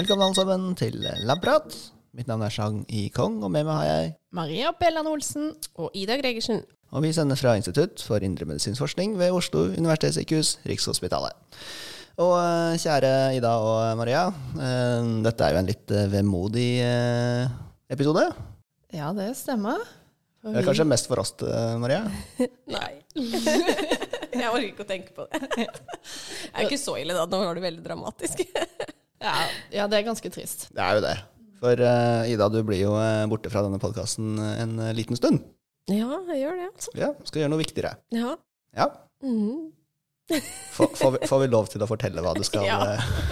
Velkommen alle sammen til Labprat. Mitt navn er Chang I. Kong, og med meg har jeg Maria Bellan Olsen. Og Ida Gregersen. Og vi sender fra Institutt for indremedisinsk forskning ved Oslo universitetssykehus, Rikshospitalet. Og eh, kjære Ida og Maria, eh, dette er jo en litt eh, vemodig episode. Ja, det stemmer. Vi... Det er kanskje mest for oss, Maria. Nei. jeg orker ikke å tenke på det. Det er ikke så ille, da. Nå var det veldig dramatisk. ja, ja, det er ganske trist. Det er jo det. For uh, Ida, du blir jo eh, borte fra denne podkasten en eh, liten stund. Ja, jeg gjør det, altså. Ja, skal gjøre noe viktigere. Ja. Ja. Mhm. Får, får, vi, får vi lov til å fortelle hva du skal ja,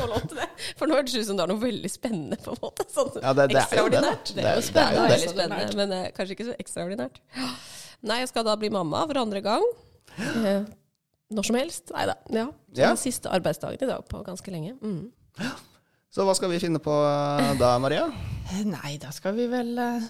får lov til det. For nå hørtes det ut som det er noe veldig spennende, på en måte. Sånn Ja, det, det er jo det. er ekstraordinært. Det er, det er jo det. spennende, men uh, kanskje ikke så ekstraordinært. Nei, jeg skal da bli mamma for andre gang. Uh, når som helst. Nei da. Ja. Så Ja. det siste arbeidsdagen i dag på ganske lenge. Mm. Så hva skal vi finne på eh, da, Maria? Nei, da skal vi vel eh,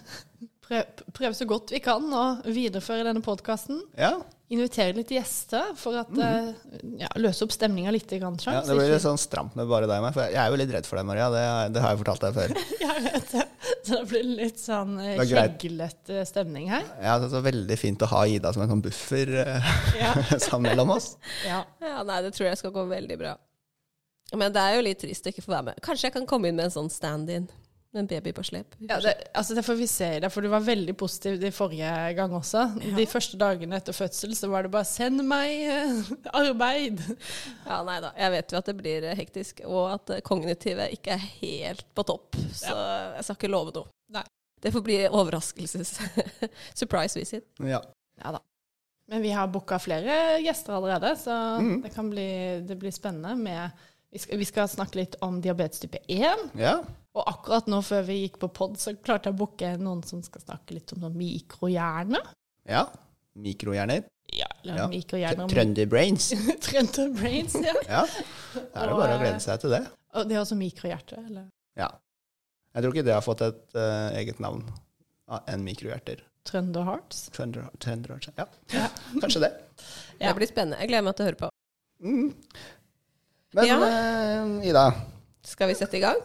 prøve, prøve så godt vi kan å videreføre denne podkasten. Ja, Invitere litt gjester for å mm. ja, løse opp stemninga litt. Grann, ja Det blir litt sånn stramt med bare deg og meg, for jeg er jo litt redd for deg, Maria. Det, det har jeg fortalt deg før. Jeg vet det. Så det blir litt sånn eh, er kjeglete stemning her. Ja, det er så veldig fint å ha Ida som en sånn buffer eh, Ja. sammen mellom oss. ja. Ja, nei, det tror jeg skal gå veldig bra. Men det er jo litt trist å ikke få være med. Kanskje jeg kan komme inn med en sånn stand-in. Med en baby på slep. Ja, det, altså det får vi se i det, for du var veldig positiv de forrige gang også. De første dagene etter fødsel så var det bare 'send meg eh, arbeid'. Ja, nei da. Jeg vet jo at det blir eh, hektisk, og at kognitivet ikke er helt på topp. Så jeg skal ikke love noe. Nei. Det får bli overraskelses... Surprise visit. Ja. Ja da. Men vi har booka flere gjester allerede, så mm. det kan bli, det blir spennende med vi skal, vi skal snakke litt om diabetes type 1. ja. Og akkurat nå før vi gikk på pod, så klarte jeg å booke noen som skal snakke litt om noen mikrohjerne. ja. Mikrohjerner. Ja, eller Ja. mikrohjerner Trønderbrains. Trønderbrains. Trønder brains, ja. Ja. Da er det bare å glede seg til det. Og det er også mikrohjerte, eller Ja. Jeg tror ikke det har fått et uh, eget navn enn mikrohjerter. Trønder hearts. Trønder, trønder, ja. Ja. Kanskje det. Ja. Det blir spennende. Jeg gleder meg til å høre på. Mm. Men Ja. eh, Ida, Skal vi sette i gang?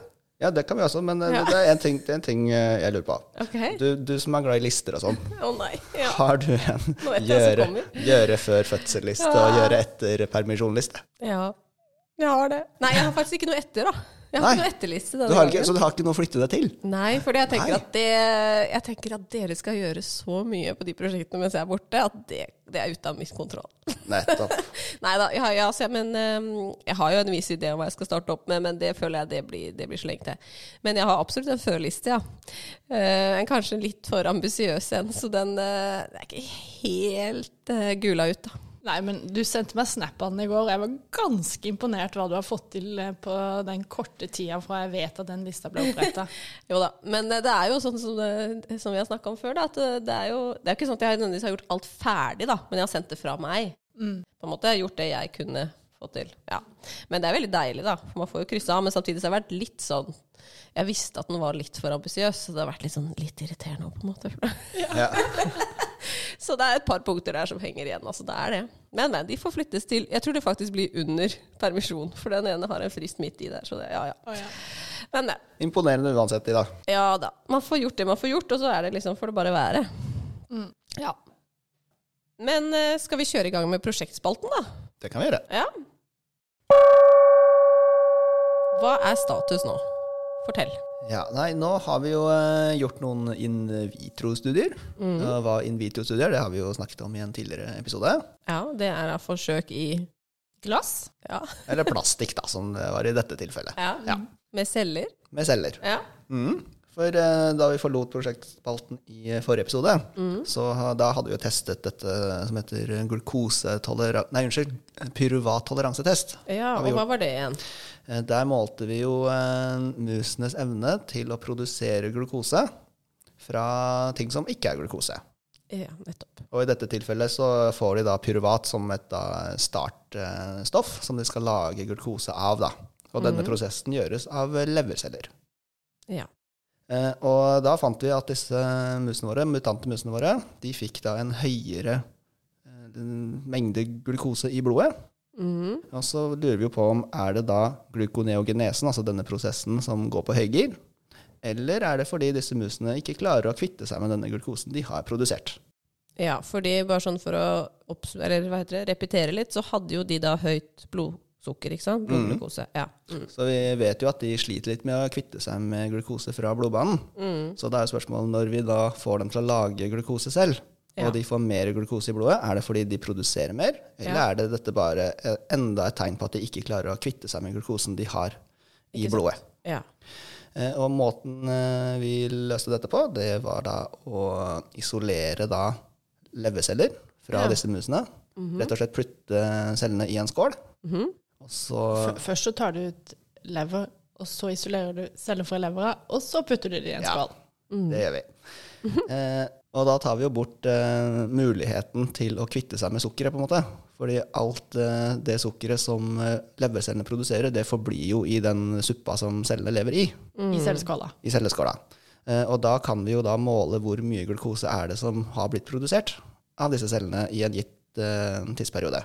ja, det kan vi også, men eh, Ja. det er en ting, det en ting eh, jeg lurer på. Okay. Du, du som er glad i lister og sånn, Å nei. Ja. har du en gjøre, gjøre før fødsel-liste og gjøre etter permisjon-liste? ja. Jeg har det. Nei, jeg har faktisk ikke noe etter, da. Jeg har Nei. ikke noe etterliste Du har ikke, så du har ikke noe å flytte deg til? Nei, for jeg jeg tenker at dere skal gjøre så mye på de prosjektene mens jeg er borte, at det, det er ute av min kontroll. Nettopp. Nei da, jeg, altså, men, eh, jeg har jo en viss idé om hva jeg skal starte opp med, men det føler jeg det blir, det blir så lenge til. Men jeg har absolutt en førliste, ja. Eh, en kanskje litt for ambisiøs en, så den eh, er ikke helt uh, gula ut, da. Nei, men du sendte meg snappene i går, og jeg var ganske imponert hva du har fått til eh, på den korte tida fra jeg vet at den lista ble oppretta. Jo da, men eh, det er jo sånn som, det, som vi har snakka om før, da, at eh, det er jo det er ikke sånn at jeg nødvendigvis har gjort alt ferdig, da, men jeg har sendt det fra meg. På en måte jeg har gjort det jeg kunne få til. Ja. Men det er veldig deilig, da, for man får jo kryssa av. Men samtidig så har jeg vært litt sånn Jeg visste at den var litt for ambisiøs, så det har vært litt sånn litt irriterende på en måte. Ja. Så det er et par punkter der som henger igjen. Altså, det er det. Men, men, de får flyttes til Jeg tror det faktisk blir under permisjon, for den ene har en frist midt i der. Så det, ja, ja. Men det. Imponerende uansett, Ida. Ja da. Man får gjort det man får gjort, og så er det liksom, får det bare være. Ja. Men eh, skal vi kjøre i gang med prosjektspalten, da? Det kan vi gjøre. Ja. Hva er status nå? Fortell. Ja, nei, nå har vi jo eh, gjort noen in vitro-studier. Mm. Hva in vitro-studier, det har vi jo snakket om i en tidligere episode. Ja, det er da forsøk i Glass? Ja. Eller plastikk, da, som det var i dette tilfellet. ja. Ja. Med celler. Med celler. Ja. Mm. For eh, da vi forlot prosjektspalten i eh, forrige episode, så da hadde vi jo testet dette som heter. Nei, unnskyld. Pyruvattoleransetest. ja. Og gjort. hva var det igjen? Eh, Der målte vi jo eh, musenes evne til å produsere glukose fra ting som ikke er glukose. Ja, nettopp. Og i dette tilfellet så får de da pyruvat som et da startstoff som de skal lage glukose av. da. Og denne prosessen gjøres av leverceller. Ja. Eh, og da fant vi at disse musene våre, mutante musene våre de fikk da en høyere eh, mengde glukose i blodet Mm. Og så lurer vi jo på om er det da glukoneogenesen, altså denne prosessen, som går på høygir? Eller er det fordi disse musene ikke klarer å kvitte seg med denne glukosen de har produsert? Ja, fordi bare sånn for å eller hva heter det, repetere litt, så hadde jo de da høyt blodsukker, ikke sant? Blodglukose. Ja. Mm. Så vi vet jo at de sliter litt med å kvitte seg med glukose fra blodbanen. Mm. Så da er spørsmålet når vi da får dem til å lage glukose selv, Ja. og de får mer glukose i blodet, er det fordi de produserer mer, eller Ja. er det dette bare eh, enda et tegn på at de ikke klarer å kvitte seg med glukosen de har i blodet? ja. Eh, Og måten eh, vi løste dette på, det var da å isolere da leverceller fra disse musene. Rett og slett putte cellene i en skål. Mm Og så F- Først så tar du ut lever, og så isolerer du celler fra levera, og så putter du det i en Ja. skål. Det gjør vi. Eh, og da tar vi jo bort eh, muligheten til å kvitte seg med sukkeret, på en måte. Fordi alt eh, det sukkeret som eh, levercellene produserer, det forblir jo i den suppa som cellene lever i, I celleskåla. i celleskåla. Eh, og da kan vi jo da måle hvor mye glukose er det som har blitt produsert av disse cellene i en gitt eh, tidsperiode.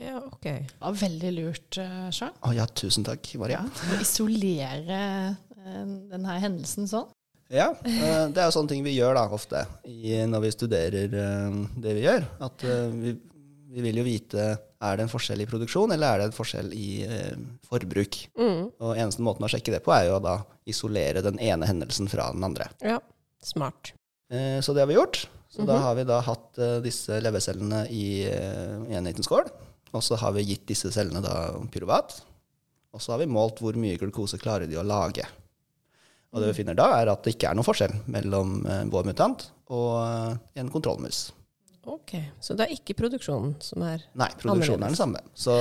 Ja, ok. Det var veldig lurt, eh, Jean. Å ja, tusen takk, Maria. Å isolere eh, denne hendelsen sånn. Ja, eh, det er jo sånne ting vi gjør da ofte når vi studerer det vi gjør. At vi, vi vil jo vite er det en forskjell i produksjon, eller er det en forskjell i eh, forbruk. Mm. Og eneste måten å sjekke det på er jo å da isolere den ene hendelsen fra den andre. Ja, smart. Eh, Så det har vi gjort. Så da har vi da hatt eh, disse levercellene i en liten skål. Og så har vi gitt disse cellene da pyruvat. Og så har vi målt hvor mye glukose klarer de å lage. Og det vi finner da, er at det ikke er noen forskjell mellom eh, vår mutant og eh, en kontrollmus. Ok, så det er ikke produksjonen som er annerledes? Nei, produksjonen er den samme. Så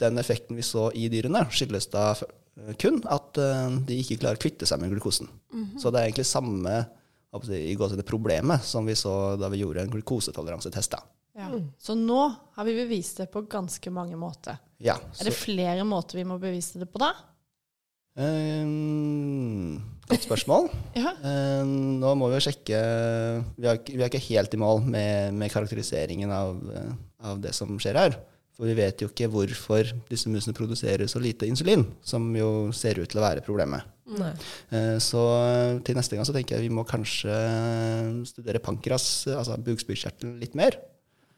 den effekten vi så i dyrene, skyldes da kun at eh, de ikke klarer å kvitte seg med glukosen. Så det er egentlig samme i gåsehud, problemet som vi så da vi gjorde en glukosetoleransetest. da. Ja. Så nå har vi bevist det på ganske mange måter. Ja, Er det flere måter vi må bevise det på da? Um, godt spørsmål. Ja. um, nå må vi jo sjekke Vi er, ikke- vi er ikke helt i mål med, med karakteriseringen av, eh, av det som skjer her. For vi vet jo ikke hvorfor disse musene produserer så lite insulin, som jo ser ut til å være problemet. Nei. Eh, Så eh, til neste gang så tenker jeg vi må kanskje studere pankras, eh, altså bukspyttkjertelen, litt mer.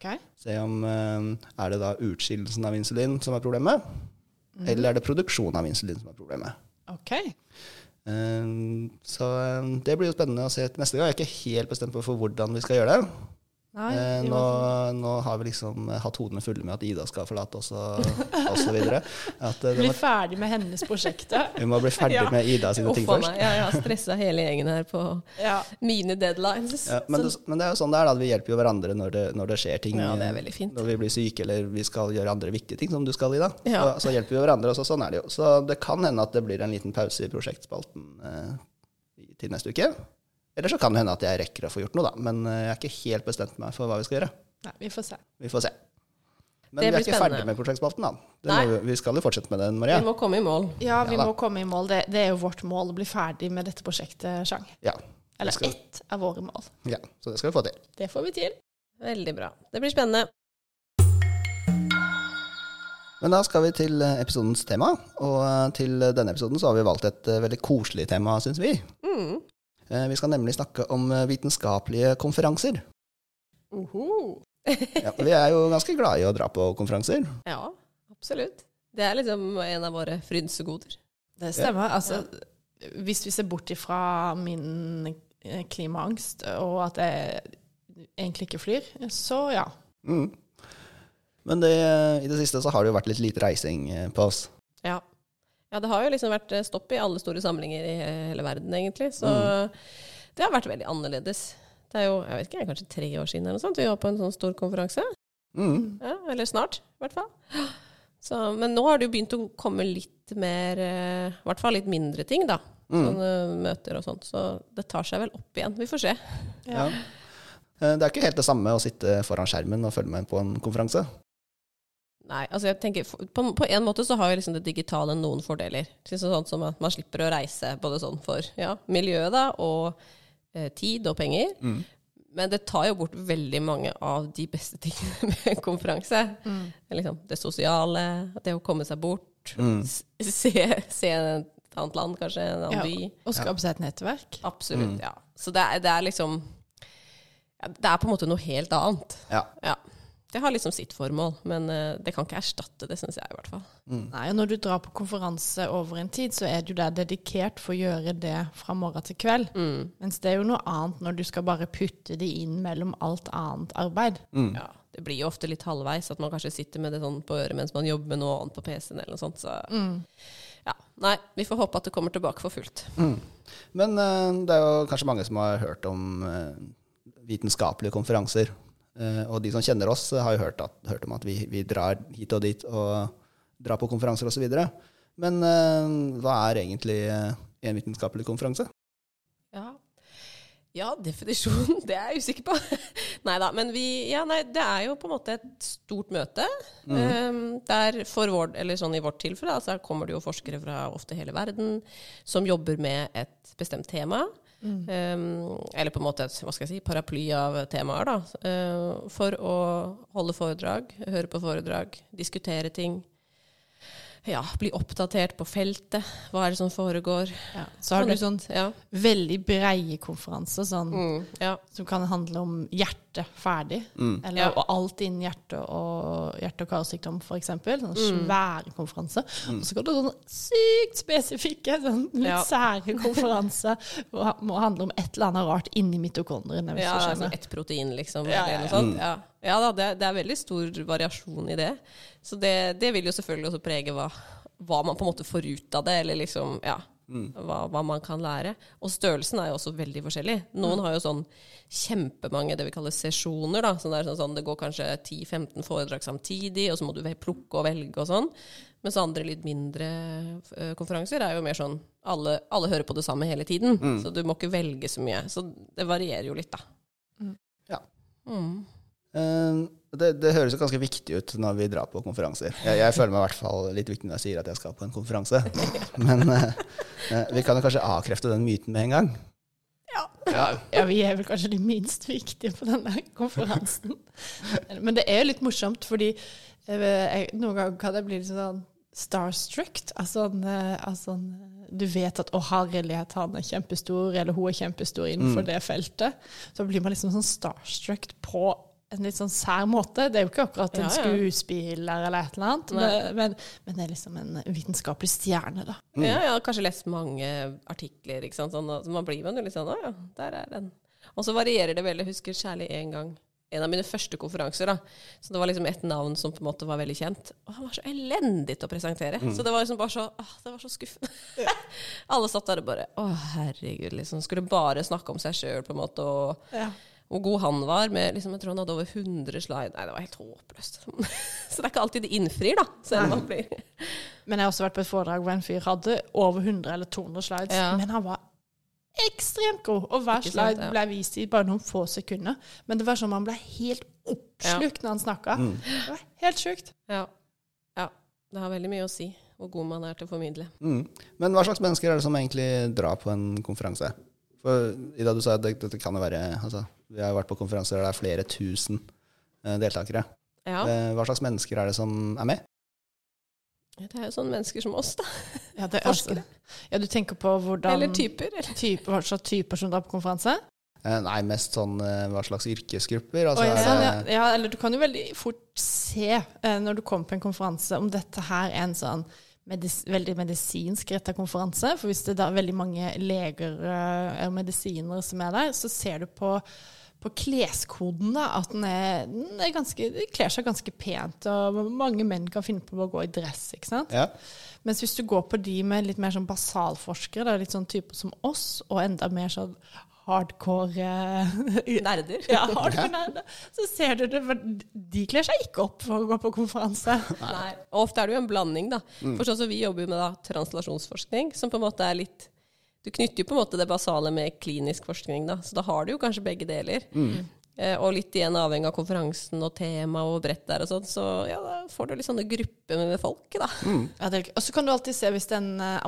Ok. Se om eh, er det da utskillelsen av insulin som er problemet, eller er det produksjonen av insulin som er problemet. Ok. Eh, Så eh, det blir jo spennende å se til neste gang. Jeg er ikke helt bestemt på for hvordan vi skal gjøre det. Nei, Eh, Nå, nå har vi liksom hatt hodene fulle med at Ida skal forlate oss og, og så videre. At eh, bli må, ferdig med hennes prosjekt. vi må bli ferdig Ja. med Ida sine ting Uff først. meg, jeg har stressa hele gjengen her på Ja. mine deadlines. Ja, men, det, men det er jo sånn det er, da. Vi hjelper jo hverandre når det, når det skjer ting. Ja, det veldig fint. Når vi blir syke eller vi skal gjøre andre viktige ting, som du skal, Ida. Ja. Så, så hjelper vi hverandre også. Sånn er det jo. Så det kan hende at det blir en liten pause i prosjektspalten eh, til neste uke. Eller så kan det hende at jeg rekker å få gjort noe, da. Men eh, jeg er ikke helt bestemt meg for hva vi skal gjøre. Nei, vi får se. Vi får se. Men Det vi er ikke spennende. ferdig med prosjektspalten, da. Det Nei. må, vi- vi skal jo fortsette med den, Maria. Vi må komme i mål. Ja, vi Ja må komme i mål. Det, det er jo vårt mål å bli ferdig med dette prosjektet, Chang. Ja, Eller skal- ett av våre mål. ja, så det skal vi få til. Det får vi til. Veldig bra. Det blir spennende. Men da skal vi til eh, episodens tema. Og eh, til denne episoden så har vi valgt et veldig koselig tema, syns vi. Mm. Eh, Vi skal nemlig snakke om eh, vitenskapelige konferanser. Uhu. Ja, vi er jo ganske glade i å dra på konferanser. Ja, absolutt. Det er liksom en av våre frynsegoder. Det stemmer. Altså, hvis vi ser bort ifra min eh, klimaangst og at jeg egentlig ikke flyr, så ja. Mm. Men det, i det siste så har det jo vært litt lite reising på oss. Ja. Ja, det har jo liksom vært eh, stopp i alle store samlinger i eh, hele verden, egentlig. Så det har vært veldig annerledes. Det er jo jeg vet ikke, kanskje tre år siden eller noe sånt, vi var på en sånn stor konferanse. Mm. Ja, eller snart, i hvert fall. Så, men nå har det jo begynt å komme litt mer eh, I hvert fall litt mindre ting, da. Mm. Sånne møter og sånt. Så det tar seg vel opp igjen. Vi får se. Ja. ja. Det er ikke helt det samme å sitte foran skjermen og følge med på en konferanse. Nei, altså jeg tenker På, på en måte så har jo liksom det digitale noen fordeler. Sånn som at man slipper å reise både sånn for ja, miljøet da, og eh, tid og penger. Mm. Men det tar jo bort veldig mange av de beste tingene med en konferanse. Liksom, det sosiale, det å komme seg bort, mm. se, se et annet land, kanskje, en annen Ja, by. og skape seg et nettverk. Absolutt, ja. Så det er, det er liksom ja, Det er på en måte noe helt annet. Ja. Ja. Det har liksom sitt formål, men eh, det kan ikke erstatte det, syns jeg i hvert fall. Nei, og Når du drar på konferanse over en tid, så er du der dedikert for å gjøre det fra morgen til kveld. Mens det er jo noe annet når du skal bare putte det inn mellom alt annet arbeid. Ja, det blir jo ofte litt halvveis, at man kanskje sitter med det sånn på øret mens man jobber med noe annet på PC-en eller noe sånt. Så ja, nei, vi får håpe at det kommer tilbake for fullt. Men eh, det er jo kanskje mange som har hørt om eh, vitenskapelige konferanser. Eh, og de som kjenner oss, eh, har jo hørt, at, hørt om at vi, vi drar hit og dit og drar på konferanser osv. Men eh, hva er egentlig en vitenskapelig konferanse? Ja. ja, definisjonen, det er jeg usikker på. nei da, men vi Ja, nei, det er jo på en måte et stort møte. Um, der for vår, eller sånn i vårt tilfelle, altså kommer det jo forskere fra ofte hele verden som jobber med et bestemt tema. Um, eller på en måte et hva skal jeg si, paraply av temaer, da. Uh, for å holde foredrag, høre på foredrag, diskutere ting. Ja, bli oppdatert på feltet. Hva er det som foregår? Ja. Så har du sånn Ja. veldig breie konferanser sånn, Mm, ja. som kan handle om hjerte ferdig. Eller Ja. og alt innen hjerte og, hjerte- og karsykdom, f.eks. Sånne svære konferanser. Og så kan du sånne sykt spesifikke, sånn litt Ja. sære konferanser. som må handle om et eller annet rart inni mitokondriene. Ja, altså ett protein, liksom. Ja, eller ja, noe sånt. Ja, ja da, det, det er veldig stor variasjon i det. Så det, det vil jo selvfølgelig også prege hva, hva man på en måte får ut av det, eller liksom, ja, hva, hva man kan lære. Og størrelsen er jo også veldig forskjellig. Noen har jo sånn kjempemange det vi kaller sesjoner, da. Sånn, det, er sånn, sånn, det går kanskje 10-15 foredrag samtidig, og så må du plukke og velge og sånn. Mens andre litt mindre eh, konferanser er jo mer sånn alle, alle hører på det samme hele tiden. Så du må ikke velge så mye. Så det varierer jo litt, da. Ja. Mm. Eh, det, det høres jo ganske viktig ut når vi drar på konferanser. Jeg, jeg føler meg i hvert fall litt viktig når jeg sier at jeg skal på en konferanse. Men eh, eh, vi kan jo kanskje avkrefte den myten med en gang. Ja, vi er vel kanskje de minst viktige på denne konferansen. Men det er jo litt morsomt, fordi eh, jeg, noen ganger kan jeg bli litt sånn starstruck. Altså, altså, du vet at 'å, herlighet, han er kjempestor', eller 'hun er kjempestor innenfor det feltet'. Så blir man liksom sånn starstruck på en litt sånn sær måte. Det er jo ikke akkurat en Ja, ja. skuespiller eller et eller annet, men, men, men det er liksom en vitenskapelig stjerne, da. Ja, jeg har kanskje lest mange artikler, ikke sant. Sånn, så man blir man jo litt sånn Å ja, der er den. Og så varierer det veldig. Jeg husker særlig en gang en av mine første konferanser. da, så Det var liksom et navn som på en måte var veldig kjent. Og han var så elendig til å presentere. Så det var liksom bare så åh, det var så skuffende. Alle satt der og bare Å, herregud, liksom. Skulle bare snakke om seg sjøl, på en måte. og Ja. Hvor god han var. Med, liksom, jeg tror han hadde over 100 slide. Nei, det var helt håpløst. så det er ikke alltid det innfrir, da. Selv om man blir Men jeg har også vært på et foredrag hvor en fyr hadde over 100 eller 200 slides, Ja. men han var ekstremt god. Og hver Ikke sant, slide ja. ble vist i bare noen få sekunder. Men det var som om han ble helt oppslukt når han snakka. Det var helt sjukt. Ja. ja. Det har veldig mye å si hvor god man er til å formidle. Mm. Men hva slags mennesker er det som egentlig drar på en konferanse? For Ida, du sa at det, det kan jo være altså, Vi har jo vært på konferanser der det er flere tusen eh, deltakere. Ja. Eh, hva slags mennesker er det som er med? Det er jo sånne mennesker som oss, da. Ja, det, Forskere. altså, ja, du tenker på hvordan Eller typer. Eller. typer, hva slags typer som drar på konferanse? Eh, nei, mest sånn hva slags yrkesgrupper? Altså, oh, ja, sånn, det, ja. ja, eller du kan jo veldig fort se når du kommer på en konferanse, om dette her er en sånn medis veldig medisinsk retta konferanse. For hvis det da er veldig mange leger eh, og medisinere som er der, så ser du på, på kleskoden da, at den er, den er ganske, kler seg ganske pent. Og mange menn kan finne på å gå i dress. ikke sant? ja. Mens hvis du går på de med litt mer sånn basalforskere, da, litt sånn typer som oss, og enda mer sånn hardcore eh, Nerder. ja, hardcore nerder, så ser du det, de kler seg ikke opp for å gå på konferanse. Nei. Og ofte er det jo en blanding, da. For sånn som vi jobber med da, translasjonsforskning, som på en måte er litt Du knytter jo på en måte det basale med klinisk forskning, da. Så da har du jo kanskje begge deler. Eh, og litt igjen avhengig av konferansen og tema og brett der og sånn, så ja, da får du litt sånne grupper med folk, da. Ja, det, og så kan du alltid se hvis den eh,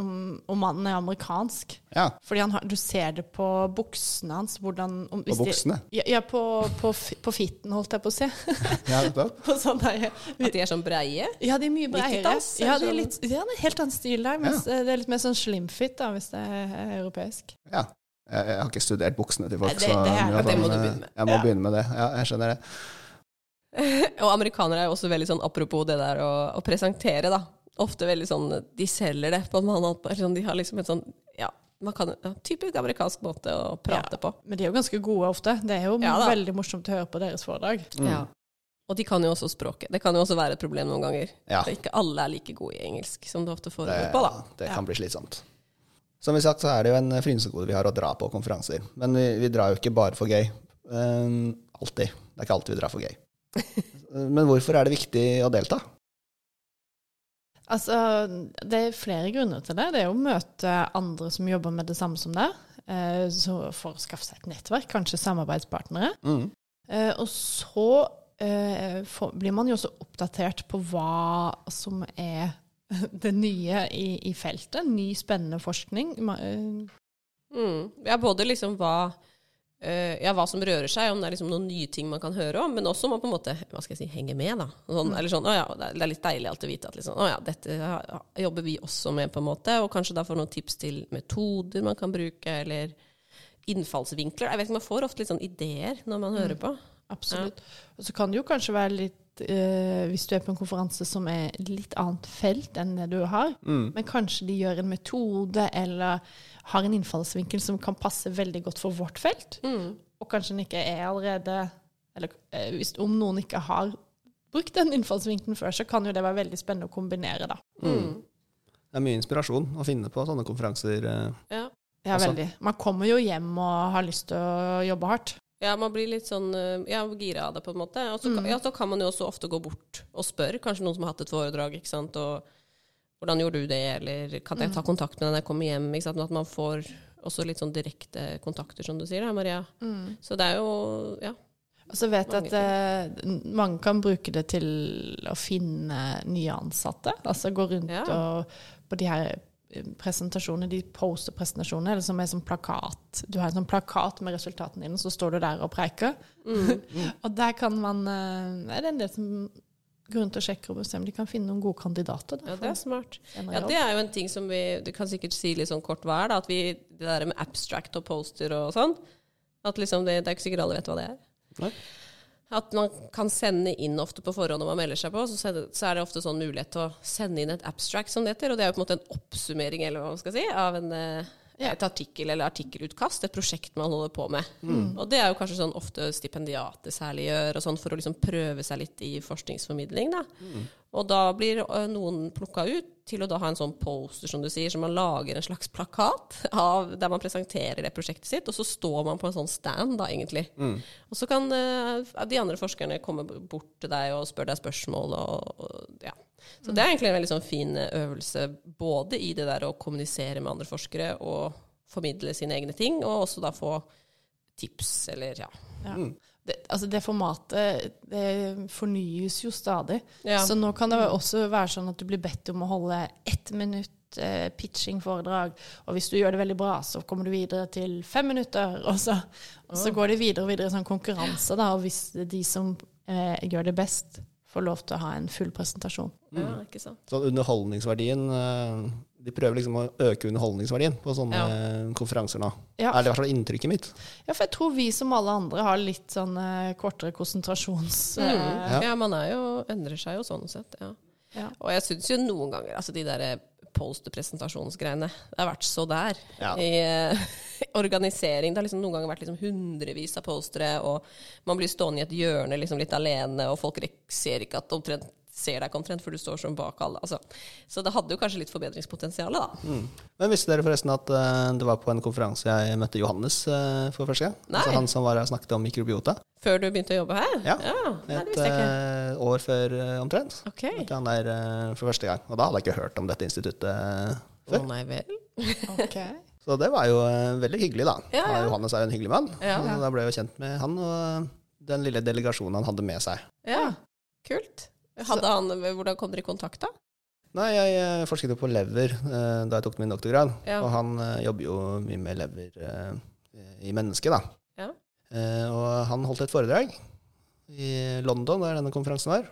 om, om mannen er amerikansk. Ja. Fordi han har, du ser det på buksene hans. Hvordan, om, hvis På de- buksene? Ja, ja på, på, på fitten, holdt jeg på å si. ja på sånn der, At de er sånn breie. ja, de er mye breiere. 90-talls, Ja, de er sånn? litt, de er en helt annen stil der. Mens eh, det er litt mer sånn slimfit, da, hvis det er europeisk. Ja. Jeg, jeg har ikke studert buksene til folk, det- så det er- det må fall, du eh, med. Jeg må Ja. begynne med det. Ja, jeg skjønner det. og amerikanere er jo også veldig sånn, apropos det der å, å presentere, da. Ofte veldig sånn De selger det på en annen måte. Sånn, de har liksom en sånn Ja, man kan, ja typisk amerikansk måte å prate Ja. på. Men de er jo ganske gode ofte. Det er jo Ja veldig morsomt å høre på deres foredrag. Ja. Og de kan jo også språket. Det kan jo også være et problem noen ganger. Ja. Ikke alle er like gode i engelsk som det ofte får foregår på, da. det kan bli slitsomt. Som vi sagt, så er det jo en frynsegode vi har å dra på konferanser. Men vi, vi drar jo ikke bare for gøy. Um, alltid. Det er ikke alltid vi drar for gøy. Men hvorfor er det viktig å delta? Altså, det er flere grunner til det. Det er å møte andre som jobber med det samme som deg. Eh, så for å skaffe seg et nettverk, kanskje samarbeidspartnere. Mm. Eh, og så eh, blir man jo også oppdatert på hva som er det nye i, i feltet. Ny, spennende forskning. Eh, Mm. Ja, både liksom hva uh, ja, hva som rører seg, om det er liksom noen nye ting man kan høre om, men også om man på en måte hva skal jeg si, henger med. da. Sånn, Eller sånn, å ja, det er- litt deilig alltid å vite at liksom, å ja, dette ja, jobber vi også med, på en måte, og kanskje da få noen tips til metoder man kan bruke, eller innfallsvinkler. Jeg vet ikke, Man får ofte litt sånn ideer når man hører på. Absolutt. Og så kan det jo kanskje være litt eh, Hvis du er på en konferanse som er litt annet felt enn det du har, Mm. men kanskje de gjør en metode eller har en innfallsvinkel som kan passe veldig godt for vårt felt, Mm. og kanskje den ikke er allerede Eller eh, hvis, om noen ikke har brukt den innfallsvinkelen før, så kan jo det være veldig spennende å kombinere, da. Mm. Det er mye inspirasjon å finne på sånne konferanser. eh. Ja. Ja, Altså- veldig. Man kommer jo hjem og har lyst til å jobbe hardt. Ja, man blir litt sånn eh, ja, gira av det, på en måte. Og så mm. ja, så kan man jo også ofte gå bort og spørre, kanskje noen som har hatt et foredrag, ikke sant, og hvordan gjorde du det, eller kan jeg ta kontakt med deg når jeg kommer hjem, ikke sant, at man får også litt sånn direkte kontakter, som du sier, da, Maria. Så det er jo, ja. Og så vet jeg at eh, mange kan bruke det til å finne nye ansatte. Altså gå rundt Ja. og på de her presentasjonene, de poster presentasjoner, eller som er sånn plakat. Du har en sånn plakat med resultatene dine, så står du der og preiker. og der kan man eh, Er det en del som grunn til å sjekke og om de kan finne noen gode kandidater? Da, ja, det er smart. Ja, det er jo en ting som vi Du kan sikkert si litt sånn kort hva er, da. At vi Det der med abstract og poster og sånn. At liksom det, det er ikke sikkert alle vet hva det er. Nei. At man kan sende inn ofte på forhånd når man melder seg på, så, så er det ofte sånn mulighet til å sende inn et abstract, som det heter. Og det er jo på en måte en oppsummering eller hva man skal si, av en, eh, et artikkel eller artikkelutkast, et prosjekt man holder på med. Og det er jo kanskje sånn ofte stipendiater særlig gjør, og sånn for å liksom prøve seg litt i forskningsformidling. da. Og da blir noen plukka ut til å da ha en sånn poster, som du sier, så man lager en slags plakat av, der man presenterer det prosjektet sitt, og så står man på en sånn stand, da, egentlig. Og så kan ø, de andre forskerne komme bort til deg og spørre deg spørsmål, og, og ja. Så det er egentlig en veldig sånn fin øvelse, både i det der å kommunisere med andre forskere og formidle sine egne ting, og også da få tips, eller ja. Ja. Det, altså det formatet det fornyes jo stadig. Ja. Så nå kan det også være sånn at du blir bedt om å holde ett minutt eh, pitching-foredrag. Og hvis du gjør det veldig bra, så kommer du videre til fem minutter. Og så, og så går det videre og videre i sånn konkurranse, da. Og hvis de som eh, gjør det best, får lov til å ha en full presentasjon. ja, ikke sant. Så underholdningsverdien eh, De prøver liksom å øke underholdningsverdien på sånne Ja. eh, konferanser nå. Ja. Er det i hvert fall inntrykket mitt. Ja, for jeg tror vi som alle andre har litt sånn eh, kortere konsentrasjons... Eh, Ja. ja, man er jo, endrer seg jo sånn sett, ja. Ja. Og jeg syns jo noen ganger, altså de der post-presentasjonsgreiene, det har vært så der Ja. i eh, organisering. Det har liksom noen ganger vært liksom hundrevis av postere, og man blir stående i et hjørne liksom litt alene, og folk ser ikke at omtrent ser deg ikke omtrent, for du står som bak alle. Altså. Så det hadde jo kanskje litt forbedringspotensial, da. Men visste dere forresten at uh, det var på en konferanse jeg møtte Johannes uh, for første gang? Nei. Altså han som var her og snakket om mikrobiota. Før du begynte å jobbe her? Ja. Nei, Et eh, år før omtrent. Okay. Møtte han der for første gang. Og da hadde jeg ikke hørt om dette instituttet eh, Å oh, nei vel. ok. Så det var jo veldig hyggelig, da. Ja, ja. Johannes er jo en hyggelig mann. Ja. Så da ble jeg jo kjent med han og den lille delegasjonen han hadde med seg. Ja, kult. Hadde han, hvordan kom dere i kontakt, da? Nei, jeg eh, forsket jo på lever eh, da jeg tok min doktorgrad. Ja. Og han eh, jobber jo mye med lever i mennesket, da. Ja. Og han holdt et foredrag i London, der denne konferansen var.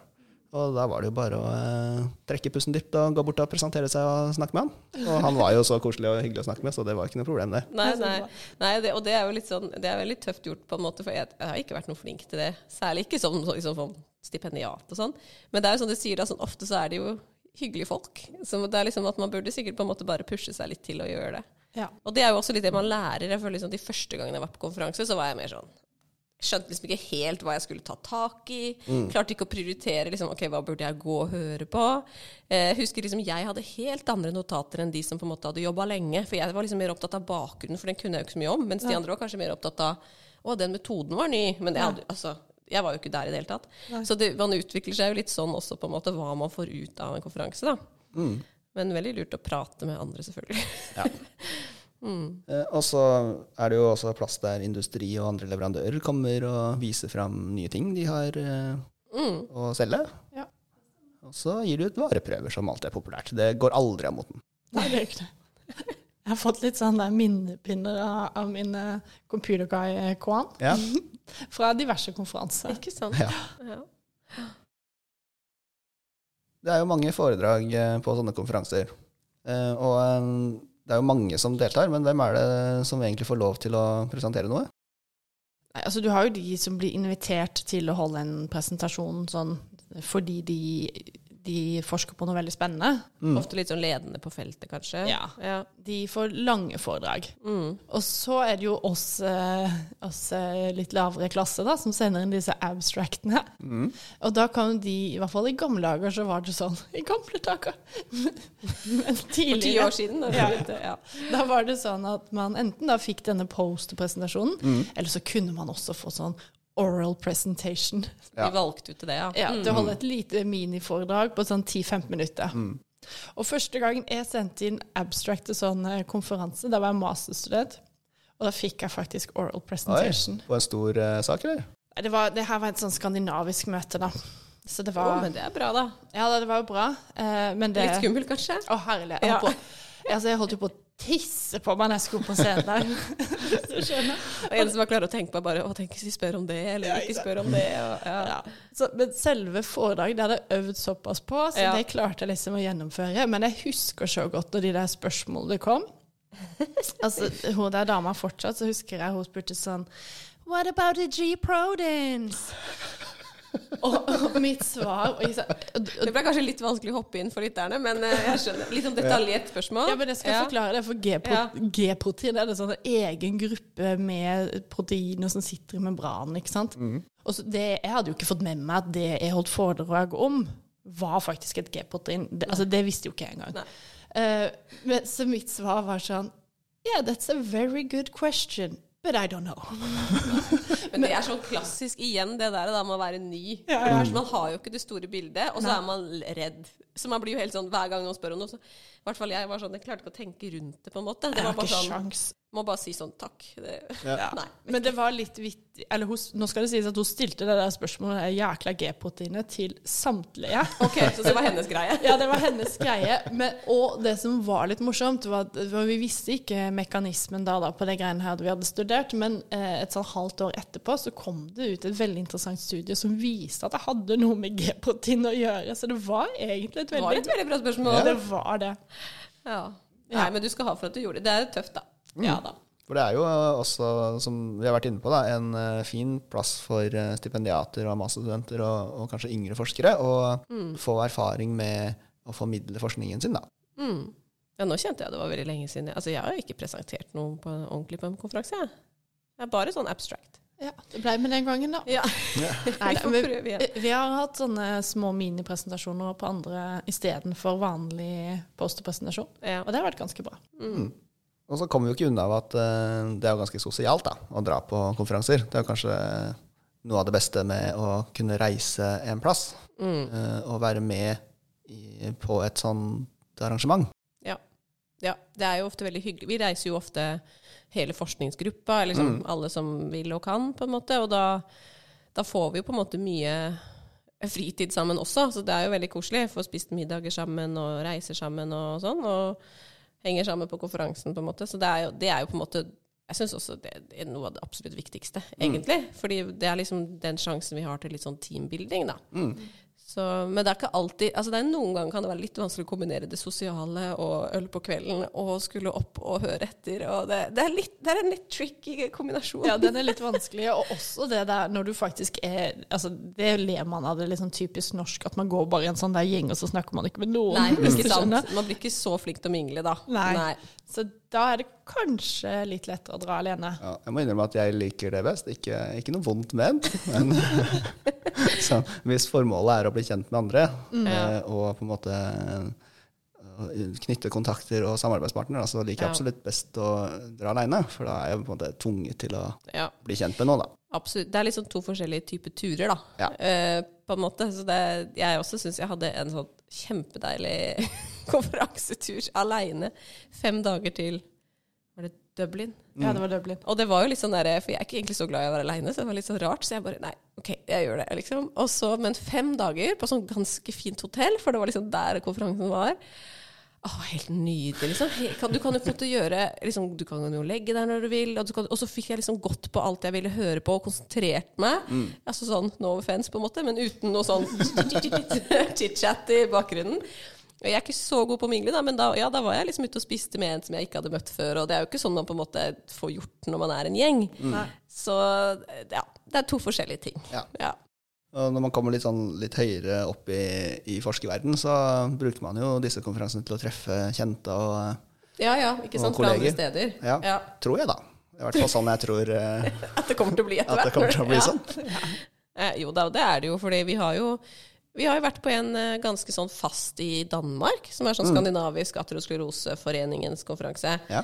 Og da var det jo bare å eh, trekke pusten dypt og gå bort og presentere seg og snakke med han. Og han var jo så koselig og hyggelig å snakke med, så det var ikke noe problem, det. Nei, nei. nei det, og det er jo litt sånn, det er veldig tøft gjort, på en måte, for jeg, jeg har ikke vært noe flink til det. Særlig ikke som, liksom, som stipendiat og sånn. Men det er jo sånn du sier, da, sånn, ofte så er det jo hyggelige folk. Så det er liksom at man burde sikkert på en måte bare pushe seg litt til å gjøre det. Ja. Og det er jo også litt det man lærer. Jeg føler liksom De første gangene jeg var på konferanse, så var jeg mer sånn Skjønte liksom ikke helt hva jeg skulle ta tak i. Klarte ikke å prioritere liksom, ok, hva burde jeg gå og høre på. Eh, husker liksom Jeg hadde helt andre notater enn de som på en måte hadde jobba lenge. For jeg var liksom mer opptatt av bakgrunnen, for den kunne jeg jo ikke så mye om. Mens de andre var kanskje mer opptatt av å, den metoden var ny. Men jeg, hadde, altså, jeg var jo ikke der i det hele tatt. Så det, man utvikler seg jo litt sånn også, på en måte, hva man får ut av en konferanse. da. Men veldig lurt å prate med andre, selvfølgelig. Ja. Eh, og så er det jo også plass der industri og andre leverandører kommer og viser fram nye ting de har mm. å selge. Ja. Og så gir du ut vareprøver, som alltid er populært. Det går aldri av moten. Nei, det er ikke det. Jeg har fått litt sånn minnepinner av, av min uh, computer guy Kwan Ja. fra diverse konferanser. Ikke sant? Ja. Ja. Det er jo mange foredrag eh, på sånne konferanser. Eh, og eh, det er jo mange som deltar, men hvem er det som egentlig får lov til å presentere noe? Nei, altså Du har jo de som blir invitert til å holde en presentasjon sånn fordi de, de forsker på noe veldig spennende. Ofte litt sånn ledende på feltet, kanskje. Ja. ja. De får lange foredrag. Mm. Og så er det jo oss, eh, oss eh, litt lavere klasse da, som sender inn disse abstractene. Og da kan de, i hvert fall i gamle dager, så var det sånn I gamle dager! Men For ti år siden. Da, Ja. ja. Ja. Da var det sånn at man enten da fikk denne post-presentasjonen, eller så kunne man også få sånn oral presentation. Ja. Vi valgte ut til det, ja. Ja, til å holde et lite miniforedrag på sånn 10-15 minutter. Og første gangen jeg sendte inn abstract til sånn eh, konferanse, da var jeg masterstudent, og da fikk jeg faktisk oral Oi, presentation. på en stor uh, sak, eller? Det, var, det her var et sånn skandinavisk møte, da. Så det Å, oh, men det er bra, da. Ja, det var jo bra. eh, men det Litt skummelt, kanskje? Å, herlig. Jeg, Ja. holdt på, altså, jeg holdt jo på å tisse på meg når jeg skulle på scenen der. Så skjønner. Og en som var klar å tenke på bare Å, tenk hvis de spør om det, eller ikke spør om det. Og, ja. Ja. Så, men selve foredraget det hadde jeg øvd såpass på, så Ja. det klarte jeg liksom å gjennomføre. Men jeg husker så godt når de der spørsmålene kom. Altså, hun der dama fortsatt, så husker jeg hun spurte sånn What about the G-Prodins? Og, og mitt svar og jeg, sa- og, Det ble kanskje litt vanskelig å hoppe inn for lytterne, men eh, jeg skjønner. Litt sånn detaljert spørsmål. ja, men jeg skal Ja. forklare det, for G-protein ja. er det sånn en egen gruppe med proteiner som sitter i membranen. ikke sant? Og så det, Jeg hadde jo ikke fått med meg at det jeg holdt foredrag om, var faktisk et G-protein. Det, altså, det visste jo ikke jeg engang. Eh, men, så mitt svar var sånn Yeah, that's a very good question, but I don't know. Men det er sånn klassisk igjen, det der da med å være ny. Ja, ja. først, Man har jo ikke det store bildet, og så Nei. er man redd. Så man blir jo helt sånn hver gang noen spør om noe, så i hvert fall jeg var sånn, jeg klarte ikke å tenke rundt det, på en måte. Det var bare sånn, sjans. Må bare si sånn takk. Det, Ja. Nei. Men det var litt vittig Eller hos, nå skal det sies at hun stilte det der spørsmålet det jækla G-proteinet til samtlige. Ok, så det var hennes greie. Ja, det var hennes greie. Men, og det som var litt morsomt, var at vi visste ikke mekanismen da, da på det greiene her vi hadde studert, men eh, et sånn halvt år etterpå så kom det ut et veldig interessant studie som viste at det hadde noe med G-protein å gjøre. Så det var egentlig et veldig, var et veldig bra spørsmål. Ja, det var det. Ja. Nei, men du skal ha for at du gjorde det. Det er tøft, da. Ja da. For det er jo også, som vi har vært inne på, da, en eh, fin plass for eh, stipendiater og masterstudenter og, og kanskje yngre forskere å få erfaring med å formidle forskningen sin. da. Mm. Ja, nå kjente jeg det var veldig lenge siden. Altså, jeg har jo ikke presentert noe på, ordentlig på en konferanse. Jeg. Det er bare sånn abstract. Ja, det ble med den gangen, da. Ja. Nei, Vi får prøve igjen. vi har hatt sånne små minipresentasjoner på andre istedenfor vanlig posterpresentasjon. Ja. Og det har vært ganske bra. Og så kommer vi jo ikke unna av at uh, det er jo ganske sosialt da, å dra på konferanser. Det er jo kanskje noe av det beste med å kunne reise en plass Mm. uh, og være med i, på et sånt arrangement. Ja. Det er jo ofte veldig hyggelig. Vi reiser jo ofte hele forskningsgruppa, eller liksom alle som vil og kan, på en måte. Og da, da får vi jo på en måte mye fritid sammen også, så det er jo veldig koselig. Får spist middager sammen og reiser sammen og sånn, og henger sammen på konferansen, på en måte. Så det er jo, det er jo på en måte jeg syns også det er noe av det absolutt viktigste, egentlig. Fordi det er liksom den sjansen vi har til litt sånn teambuilding, da. Så, men det er ikke alltid altså det er Noen ganger kan det være litt vanskelig å kombinere det sosiale og øl på kvelden og skulle opp og høre etter. Og det, det, er, litt, det er en litt tricky kombinasjon. Ja, den er litt vanskelig. Og også det der når du faktisk er altså Det ler man av, det er sånn typisk norsk at man går bare i en sånn der gjeng, og så snakker man ikke med noen. Nei, ikke sant. Man blir ikke så flink til å mingle, da. Nei. Så da er det kanskje litt lettere å dra alene. Ja, jeg må innrømme at jeg liker det best. Ikke, ikke noe vondt ment. Men så, hvis formålet er å bli kjent med andre, eh, og på en måte eh, knytte kontakter og samarbeidspartnere, så liker jeg absolutt best å dra aleine. For da er jeg på en måte tvunget til å Ja, bli kjent med noen, da. absolutt. Det er liksom to forskjellige typer turer, da. Ja. Eh, på en måte. Så det, jeg også syns jeg hadde en sånn kjempedeilig konferansetur aleine. Fem dager til Var det Dublin? Ja, det var Dublin. Og det var jo litt sånn der, for jeg er ikke egentlig så glad i å være aleine, så det var litt sånn rart. Så jeg bare nei, OK, jeg gjør det, liksom. Og så, men fem dager på sånn ganske fint hotell, for det var liksom der konferansen var. Åh, helt nydelig, liksom. Kan- Du kan jo på gjøre liksom, Du kan jo legge deg når du vil, og, du kan, og så fikk jeg liksom gått på alt jeg ville høre på, og konsentrert meg. Altså sånn no offense, på en måte, men uten noe sånn chit-chat i bakgrunnen. Jeg er ikke så god på å mingle, da, men da, ja, da var jeg liksom ute og spiste med en som jeg ikke hadde møtt før. Og det er jo ikke sånn man på en måte får gjort når man er en gjeng. Mm. Så ja, det er to forskjellige ting. Ja. Ja. Og når man kommer litt, sånn, litt høyere opp i, i forskerverden, så bruker man jo disse konferansene til å treffe kjente og ja, ja, ikke sant, fra andre steder. Ja, Ja. tror jeg, da. I hvert fall sånn jeg tror eh, At det kommer til å bli etter at det kommer til å bli Ja. sånn. Eh, jo da, det er det jo, fordi vi har jo vi har jo vært på en eh, ganske sånn fast i Danmark, som er sånn skandinavisk ateroskleroseforeningens konferanse. Ja.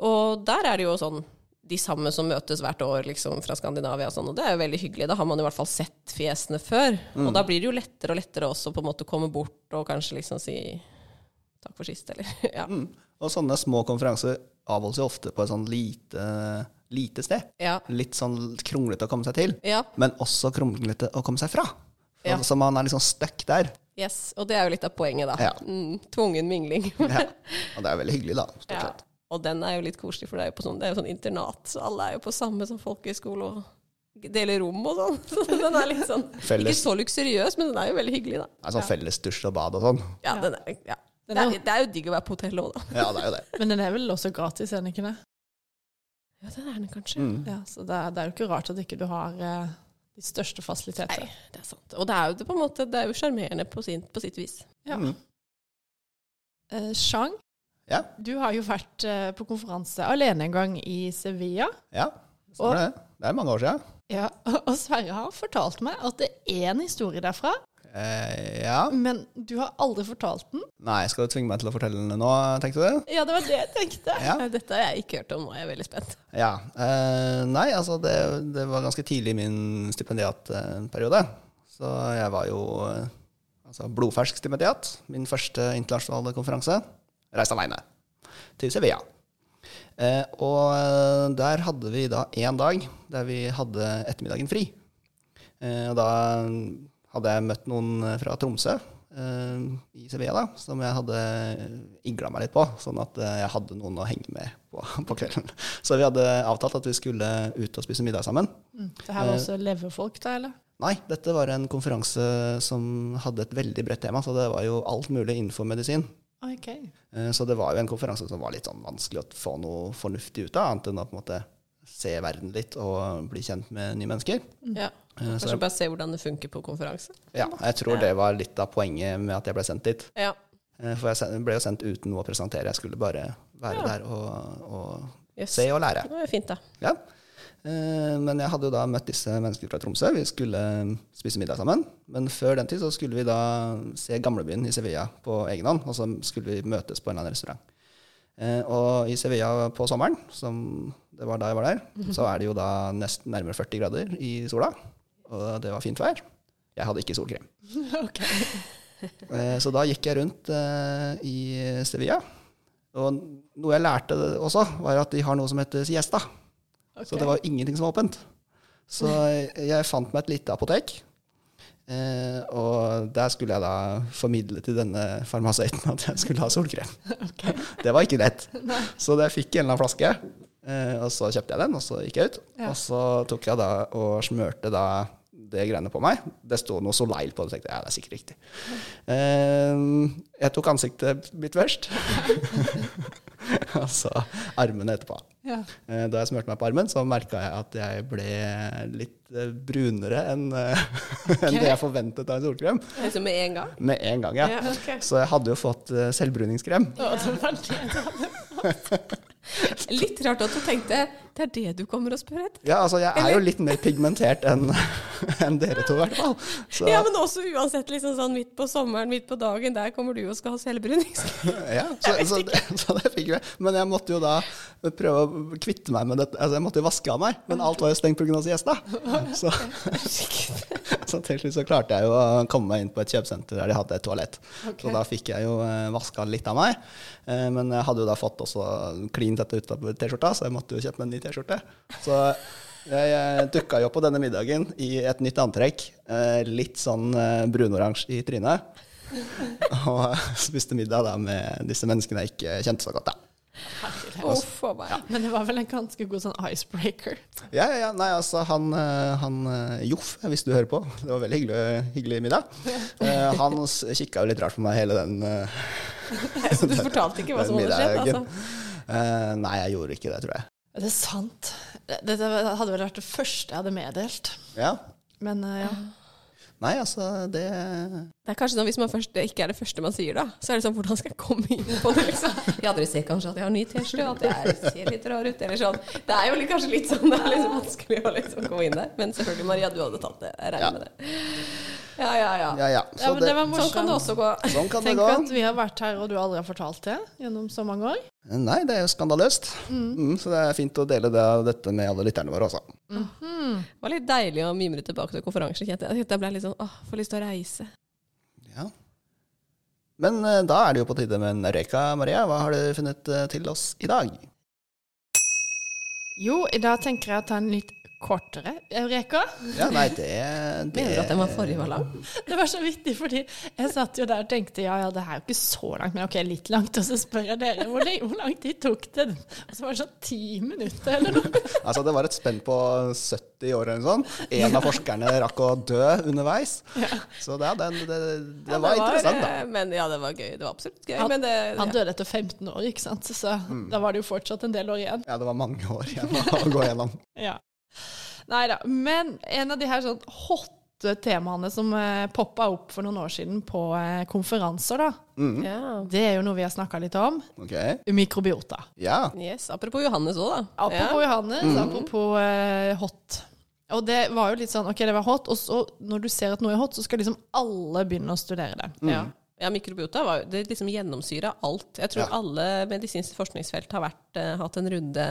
Og der er det jo sånn de samme som møtes hvert år liksom, fra Skandinavia og sånn, og det er jo veldig hyggelig. Da har man i hvert fall sett fjesene før. Og da blir det jo lettere og lettere også på en måte å komme bort og kanskje liksom si takk for sist, eller ja. Mm. Og sånne små konferanser avholdes jo ofte på et sånn lite, lite sted. Ja. Litt sånn kronglete å komme seg til, ja. men også kronglete å komme seg fra. For, Ja. Så man er liksom stuck der. Yes. Og det er jo litt av poenget, da. Ja. Mm, tvungen mingling. Ja. Og det er veldig hyggelig, da. stort sett. Og den er jo litt koselig, for det er jo, på sånn, det er jo sånn internat, så alle er jo på samme som folkehøyskole og deler rom og sånn. Så den er litt sånn Felles. Ikke så luksuriøs, men den er jo veldig hyggelig, da. Det er sånn felles dusj og bad og sånn. Ja, den er, ja. Det, er, det er jo digg å være på hotellet òg, da. Ja, det er jo det. Men den er vel også gratis, er den ikke det? Ja, den er den kanskje. Mm. Ja, så det er, det er jo ikke rart at ikke du har eh, de største Nei, det er sant. Og det er jo det på en måte, det er jo sjarmerende på, på sitt vis. Ja. Mm. Eh, Chang, Ja. du har jo vært eh, på konferanse alene en gang i Sevilla. ja. og, det. Det er mange år siden. Ja, og Sverre har fortalt meg at det er en historie derfra, Eh, ja. men du har aldri fortalt den. Nei, skal du tvinge meg til å fortelle den nå, tenkte du? Ja, det var det jeg tenkte. Ja. Eh, Dette har jeg ikke hørt om, og jeg er veldig spent. Ja. Eh, nei, altså det, det var ganske tidlig i min stipendiatperiode. Så jeg var jo eh, altså blodfersk stipendiat. Min første internasjonale konferanse. Reiste aleine til Sevilla. Eh, og eh, der hadde vi da én dag der vi hadde ettermiddagen fri. Eh, og da hadde jeg møtt noen fra Tromsø eh, i Sevilla da, som jeg hadde igla meg litt på, sånn at eh, jeg hadde noen å henge med på, på kvelden. Så vi hadde avtalt at vi skulle ut og spise middag sammen. Mm. Det her var også leverfolk, da, eller? Nei, dette var en konferanse som hadde et veldig bredt tema, så det var jo alt mulig innenfor medisin. Ok. Eh, Så det var jo en konferanse som var litt sånn vanskelig å få noe fornuftig ut av, annet enn å på en måte se verden litt og bli kjent med nye mennesker. Ja. Eh, Kanskje jeg, bare se hvordan det funker på konferanse. ja, jeg tror det var litt av poenget med at jeg ble sendt dit. Ja. Eh, For jeg ble jo sendt uten noe å presentere, jeg skulle bare være Ja. der og, og Yes. se og lære. Det var fint, da. Ja. Eh, Men jeg hadde jo da møtt disse menneskene fra Tromsø. Vi skulle spise middag sammen. Men før den tid så skulle vi da se gamlebyen i Sevilla på egen hånd. Og så skulle vi møtes på en eller annen restaurant. Eh, Og i Sevilla på sommeren, som det var da jeg var der, så er det jo da nesten nærmere 40 grader i sola. Og det var fint vær. Jeg hadde ikke solkrem. ok. Eh, Så da gikk jeg rundt eh, i Sevilla. Og noe jeg lærte også, var at de har noe som heter siesta. Så det var ingenting som var åpent. Så jeg fant meg et lite apotek. Eh, og der skulle jeg da formidle til denne farmasøyten at jeg skulle ha solkrem. Det var ikke lett. Så jeg fikk en eller annen flaske, eh, og så kjøpte jeg den, og så gikk jeg ut. Ja. Og så tok jeg da og smørte da det greiene på meg. Det sto noe Soleil på det, så tenkte jeg ja, det er sikkert riktig. Eh, jeg tok ansiktet mitt først. og så armene etterpå. Ja. Eh, Da jeg smurte meg på armen, så merka jeg at jeg ble litt eh, brunere enn okay. en det jeg forventet av en solkrem. Altså med en gang. Med en gang, ja. Ja, okay. Så jeg hadde jo fått selvbruningskrem. Hadde. Litt rart at du tenkte det er det du kommer og spør etter. Ja, altså jeg er jo litt mer pigmentert enn en dere to, i hvert fall. Så, Ja, men også uansett liksom sånn midt på sommeren, midt på dagen, der kommer du og skal ha selvbruning. ja, så, så, det, så det fikk vi. Men jeg måtte jo da prøve å kvitte meg med dette. Altså jeg måtte jo vaske av meg, men alt var jo stengt pga. siesta. Så, så til slutt så klarte jeg jo å komme meg inn på et kjøpesenter der de hadde et toalett. Så da fikk jeg jo eh, vaska litt av meg. Eh, Men jeg hadde jo da fått også klin dette ut av T-skjorta, så jeg måtte jo kjøpe meg en ny T-skjorte. Så jeg, jeg dukka jo på denne middagen i et nytt antrekk. eh, Litt sånn eh, brunoransje i trynet. Og spiste middag da med disse menneskene jeg ikke kjente så godt. da. Uff a meg. Men det var vel en ganske god sånn icebreaker. Ja, ja, ja. Nei, altså, han, eh, han Joff, hvis du hører på, det var veldig hyggelig, hyggelig middag. Eh, Han kikka jo litt rart på meg hele den, Så du fortalte ikke hva som hadde skjedd? Altså. Eh, Nei, jeg gjorde ikke det, tror jeg. Er det sant? Dette hadde vel vært det første jeg hadde meddelt. Ja. Men uh, ja. Nei, altså, det Det er kanskje sånn Hvis man først, det ikke er det første man sier, da, så er det sånn Hvordan skal jeg komme inn på det? liksom? Ja, dere ser kanskje at jeg har ny T-skjorte, og at jeg ser litt rar ut, eller sånn. Det er jo litt, kanskje litt sånn det er liksom vanskelig å liksom komme inn der. Men selvfølgelig, Maria, du hadde tatt det. Jeg regner Ja. med det. Ja, ja, ja. Ja, ja. ja men det var Sånn kan det også gå. Sånn kan det Tenk gå. at vi har vært her, og du aldri har fortalt det gjennom så mange år. Nei, det er jo skandaløst. Mm, så det er fint å dele det, dette med alle lytterne våre også. Det var litt deilig å mimre tilbake til konferansen, jeg. Jeg ble litt sånn åh, får lyst til å reise. Ja. Men eh, da er det jo på tide med en røyka, Maria. Hva har du funnet eh, til oss i dag? Jo, i dag tenker jeg å ta en litt kortere Eureka. Ja, nei, det, det Mener du at den var forrige var lang? Det var så vittig, fordi jeg satt jo der og tenkte ja, ja, det er jo ikke så langt, men ok, litt langt. Og så spør jeg dere hvor, hvor lang tid tok det? Og så var det sånn ti minutter eller noe. Altså, det var et spenn på 70 år eller noe sånt. En av forskerne rakk å dø underveis. Så det, det, det, det Ja, var interessant, da. eh, Men ja, det var gøy. Det var absolutt gøy. Han, men det, han døde etter 15 år, ikke sant. Så da var det jo fortsatt en del år igjen. Ja, det var mange år igjen å gå gjennom. Ja. Nei da. Men en av de her sånn hotte temaene som eh, poppa opp for noen år siden på eh, konferanser, da, ja. det er jo noe vi har snakka litt om. Okay. Mikrobiota. Ja. Yes, apropos Johannes òg, da. Apropos Johannes, apropos eh, hot. Og det var jo litt sånn OK, det var hot, og så når du ser at noe er hot, så skal liksom alle begynne å studere det. Ja. ja. ja, mikrobiota var det liksom gjennomsyra alt. Jeg tror Ja. alle medisinske forskningsfelt har vært, uh, hatt en runde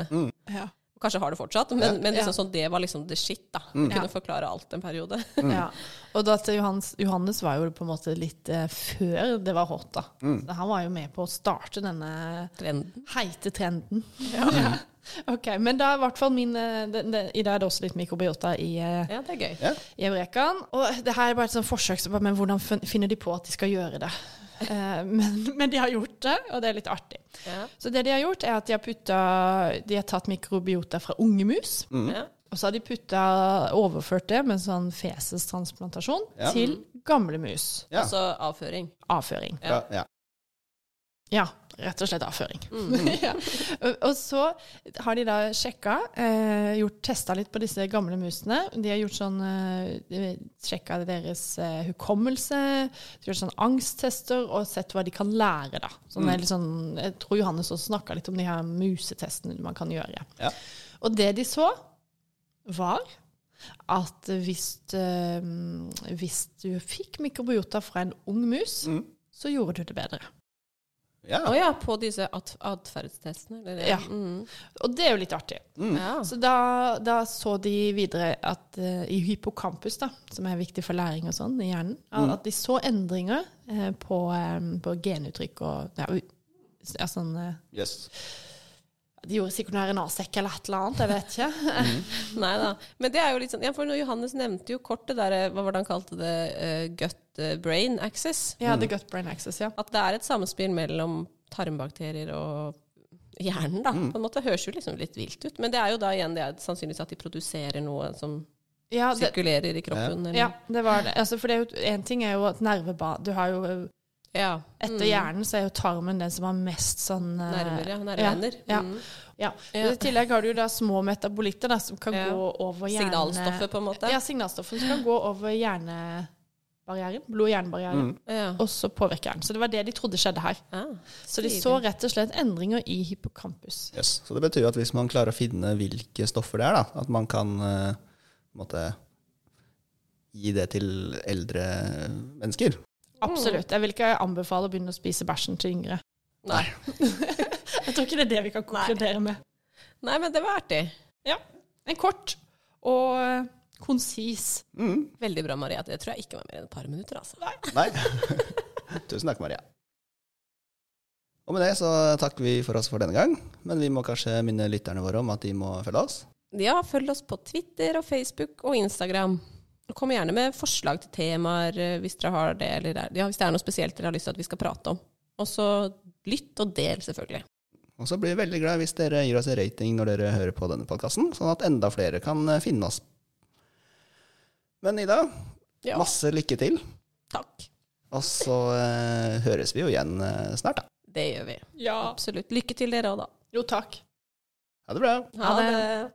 Ja. Kanskje har det fortsatt, men, Ja. men liksom Ja. sånn, det var liksom the shit. da Kunne Ja. forklare alt en periode. Ja. Og da Johannes, Johannes var jo på en måte litt eh, før det var hot, da. Så han var jo med på å starte denne Trenden. heite trenden. Ja. Ok, Men da er i hvert fall min eh, det, det, I dag er det også litt mikrobiota i, eh, Ja, det er gøy. Ja. i Eurekaen. Og det her er bare et sånt forsøk, men hvordan finner de på at de skal gjøre det? Eh, men, men de har gjort det, og det er litt artig. Ja. Så det de har gjort, er at de har, puttet, de har tatt mikrobiota fra unge mus. Ja. Og så har de putta, overført det med sånn fesestransplantasjon Ja. til gamle mus. Ja. Altså avføring. Avføring. Ja. ja. Rett og slett avføring. ja. og, så har de da sjekka, eh, gjort testa litt på disse gamle musene. De har gjort sånn eh, sjekka deres eh, hukommelse, gjort sånn angsttester og sett hva de kan lære, da. Sånn, mm. sånn, jeg tror Johannes også snakka litt om de her musetestene man kan gjøre. Ja. Og det de så, var at hvis, eh, hvis du fikk mikrobiota fra en ung mus, så gjorde du det bedre. Ja. Oh, ja, på disse at atferdstestene? eller? Ja. Mm. Og det er jo litt artig. ja. Så da, da så de videre at uh, i hypokampus, da, som er viktig for læring og sånn i hjernen, at de så endringer uh, på, um, på genuttrykk og ja, uh, sånn Yes. De gjorde sikkert noe RNA-sekk eller et eller annet, jeg vet ikke. Nei da. Men det er jo litt sånn Ja, for Johannes nevnte jo kort det derre Hva var det han kalte det? uh, gut eh, brain access. Ja, The Gut Brain Access, ja. At det er et samspill mellom tarmbakterier og hjernen, da. På en måte høres jo liksom litt vilt ut. Men det er jo da igjen det er sannsynligvis at de produserer noe som Ja, det, sirkulerer i kroppen. Eller? ja, det var det. Altså, for det er jo, en ting er jo at nerveba... Du har jo ja. Etter Mm. hjernen så er jo tarmen den som har mest sånn eh, Nerver, ja. Nerveender. Ja, Mm. ja. Ja. I tillegg har du jo da små metabolitter da, som kan Ja. gå over hjerne... Signalstoffet, på en måte. Ja, signalstoffet som kan gå over hjernebarrieren. Blod-hjernebarrieren. Mm. Ja. Og så påvirke hjernen. Så det var det de trodde skjedde her. Ah, Så de så rett og slett endringer i hippocampus. Yes. Så det betyr at hvis man klarer å finne hvilke stoffer det er, da, at man kan uh, måtte, gi det til eldre mennesker. Absolutt. Jeg vil ikke anbefale å begynne å spise bæsjen til yngre. Nei. Jeg tror ikke det er det vi kan konkludere med. Nei, men det var artig. Ja. En kort og eh, konsis. Mm. Veldig bra, Maria. Det tror jeg ikke var mer enn et par minutter, altså. Nei. Tusen takk, Maria. Og med det så takker vi for oss for denne gang, men vi må kanskje minne lytterne våre om at de må følge oss. Ja, følg oss på Twitter og Facebook og Instagram. Kom gjerne med forslag til temaer eh, hvis dere har det, eller er- ja, hvis det er noe spesielt dere har lyst til at vi skal prate om. Og så lytt og del, selvfølgelig. Og så blir vi veldig glad hvis dere gir oss en rating når dere hører på denne podkasten, sånn at enda flere kan eh, finne oss. Men Ida, Ja. masse lykke til. Takk. Og så eh, høres vi jo igjen eh, snart, da. Det gjør vi. Ja. Absolutt. Lykke til dere òg, da. Jo, takk. Ha det bra. Ha det. det.